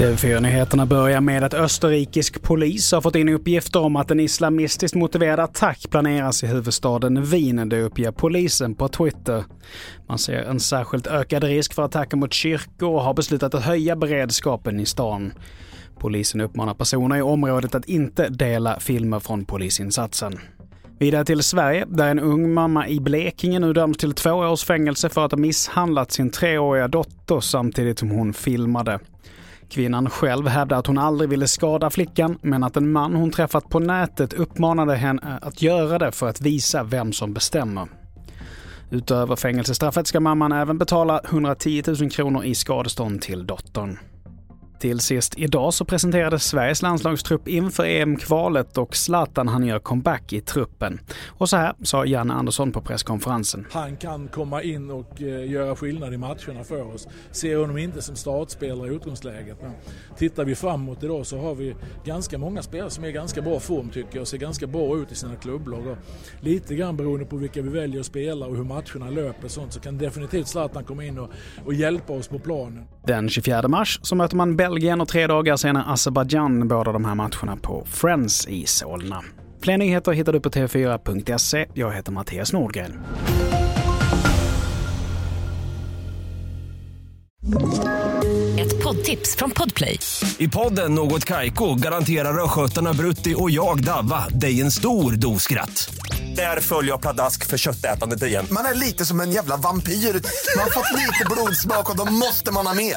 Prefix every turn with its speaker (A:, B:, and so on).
A: TV4-nyheterna börjar med att österrikisk polis har fått in uppgifter om att en islamistiskt motiverad attack planeras i huvudstaden Wien, det uppger polisen på Twitter. Man ser en särskilt ökad risk för attacker mot kyrkor och har beslutat att höja beredskapen i stan. Polisen uppmanar personer i området att inte dela filmer från polisinsatsen. Vidare till Sverige, där en ung mamma i Blekinge nu döms till två års fängelse för att ha misshandlat sin treåriga dotter samtidigt som hon filmade. Kvinnan själv hävdar att hon aldrig ville skada flickan, men att en man hon träffat på nätet uppmanade henne att göra det för att visa vem som bestämmer. Utöver fängelsestraffet ska mamman även betala 110 000 kronor i skadestånd till dottern. Till sist idag så presenterades Sveriges landslagstrupp inför EM-kvalet och Zlatan han gör comeback i truppen. Och så här sa Janne Andersson på presskonferensen.
B: Han kan komma in och eh, göra skillnad i matcherna för oss. Ser honom inte som startspelare i utgångsläget. Men tittar vi framåt idag så har vi ganska många spelare som är i ganska bra form tycker jag och ser ganska bra ut i sina klubblag. Och lite grann beroende på vilka vi väljer att spela och hur matcherna löper och sånt så kan definitivt Zlatan komma in och, och hjälpa oss på planen.
A: Den 24 mars så möter man Belgien och tre dagar senare Azerbajdzjan båda de här matcherna på Friends i Solna. Fler nyheter hittar du på tv4.se. Jag heter Mattias Nordgren.
C: Ett poddtips från Podplay.
D: I podden Något Kaiko garanterar östgötarna Brutti och jag, Davva, dig en stor dos skratt. Där följer jag pladask för köttätandet igen.
E: Man är lite som en jävla vampyr. Man har fått lite blodsmak och då måste man ha mer.